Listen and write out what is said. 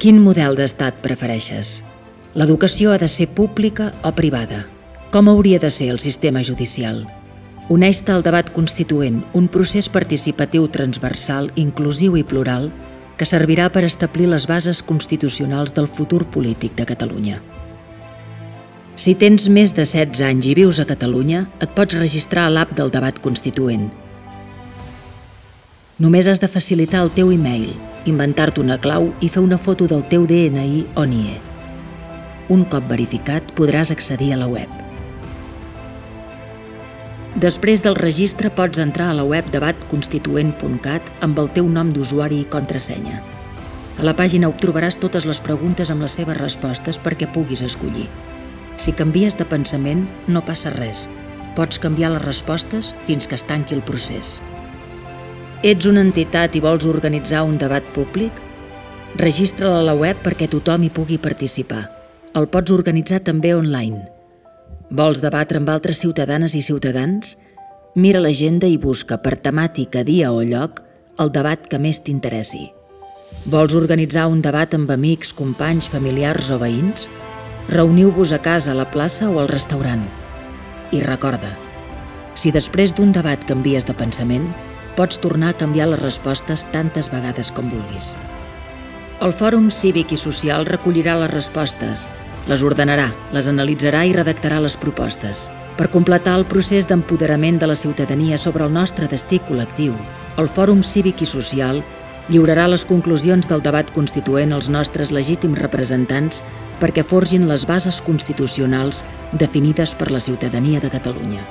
Quin model d'estat prefereixes? L'educació ha de ser pública o privada? Com hauria de ser el sistema judicial? Uneix-te al debat constituent, un procés participatiu transversal, inclusiu i plural que servirà per establir les bases constitucionals del futur polític de Catalunya. Si tens més de 16 anys i vius a Catalunya, et pots registrar a l'app del debat constituent. Només has de facilitar el teu e-mail, inventar-te una clau i fer una foto del teu DNI o NIE. Un cop verificat, podràs accedir a la web. Després del registre pots entrar a la web debatconstituent.cat amb el teu nom d'usuari i contrasenya. A la pàgina ho trobaràs totes les preguntes amb les seves respostes perquè puguis escollir. Si canvies de pensament, no passa res. Pots canviar les respostes fins que es tanqui el procés. Ets una entitat i vols organitzar un debat públic? Registra't a la web perquè tothom hi pugui participar. El pots organitzar també online. Vols debatre amb altres ciutadanes i ciutadans? Mira l'agenda i busca per temàtica, dia o lloc el debat que més t'interessi. Vols organitzar un debat amb amics, companys, familiars o veïns? Reuniu-vos a casa, a la plaça o al restaurant. I recorda, si després d'un debat canvies de pensament, pots tornar a canviar les respostes tantes vegades com vulguis. El Fòrum Cívic i Social recollirà les respostes, les ordenarà, les analitzarà i redactarà les propostes. Per completar el procés d'empoderament de la ciutadania sobre el nostre destí col·lectiu, el Fòrum Cívic i Social lliurarà les conclusions del debat constituent als nostres legítims representants perquè forgin les bases constitucionals definides per la ciutadania de Catalunya.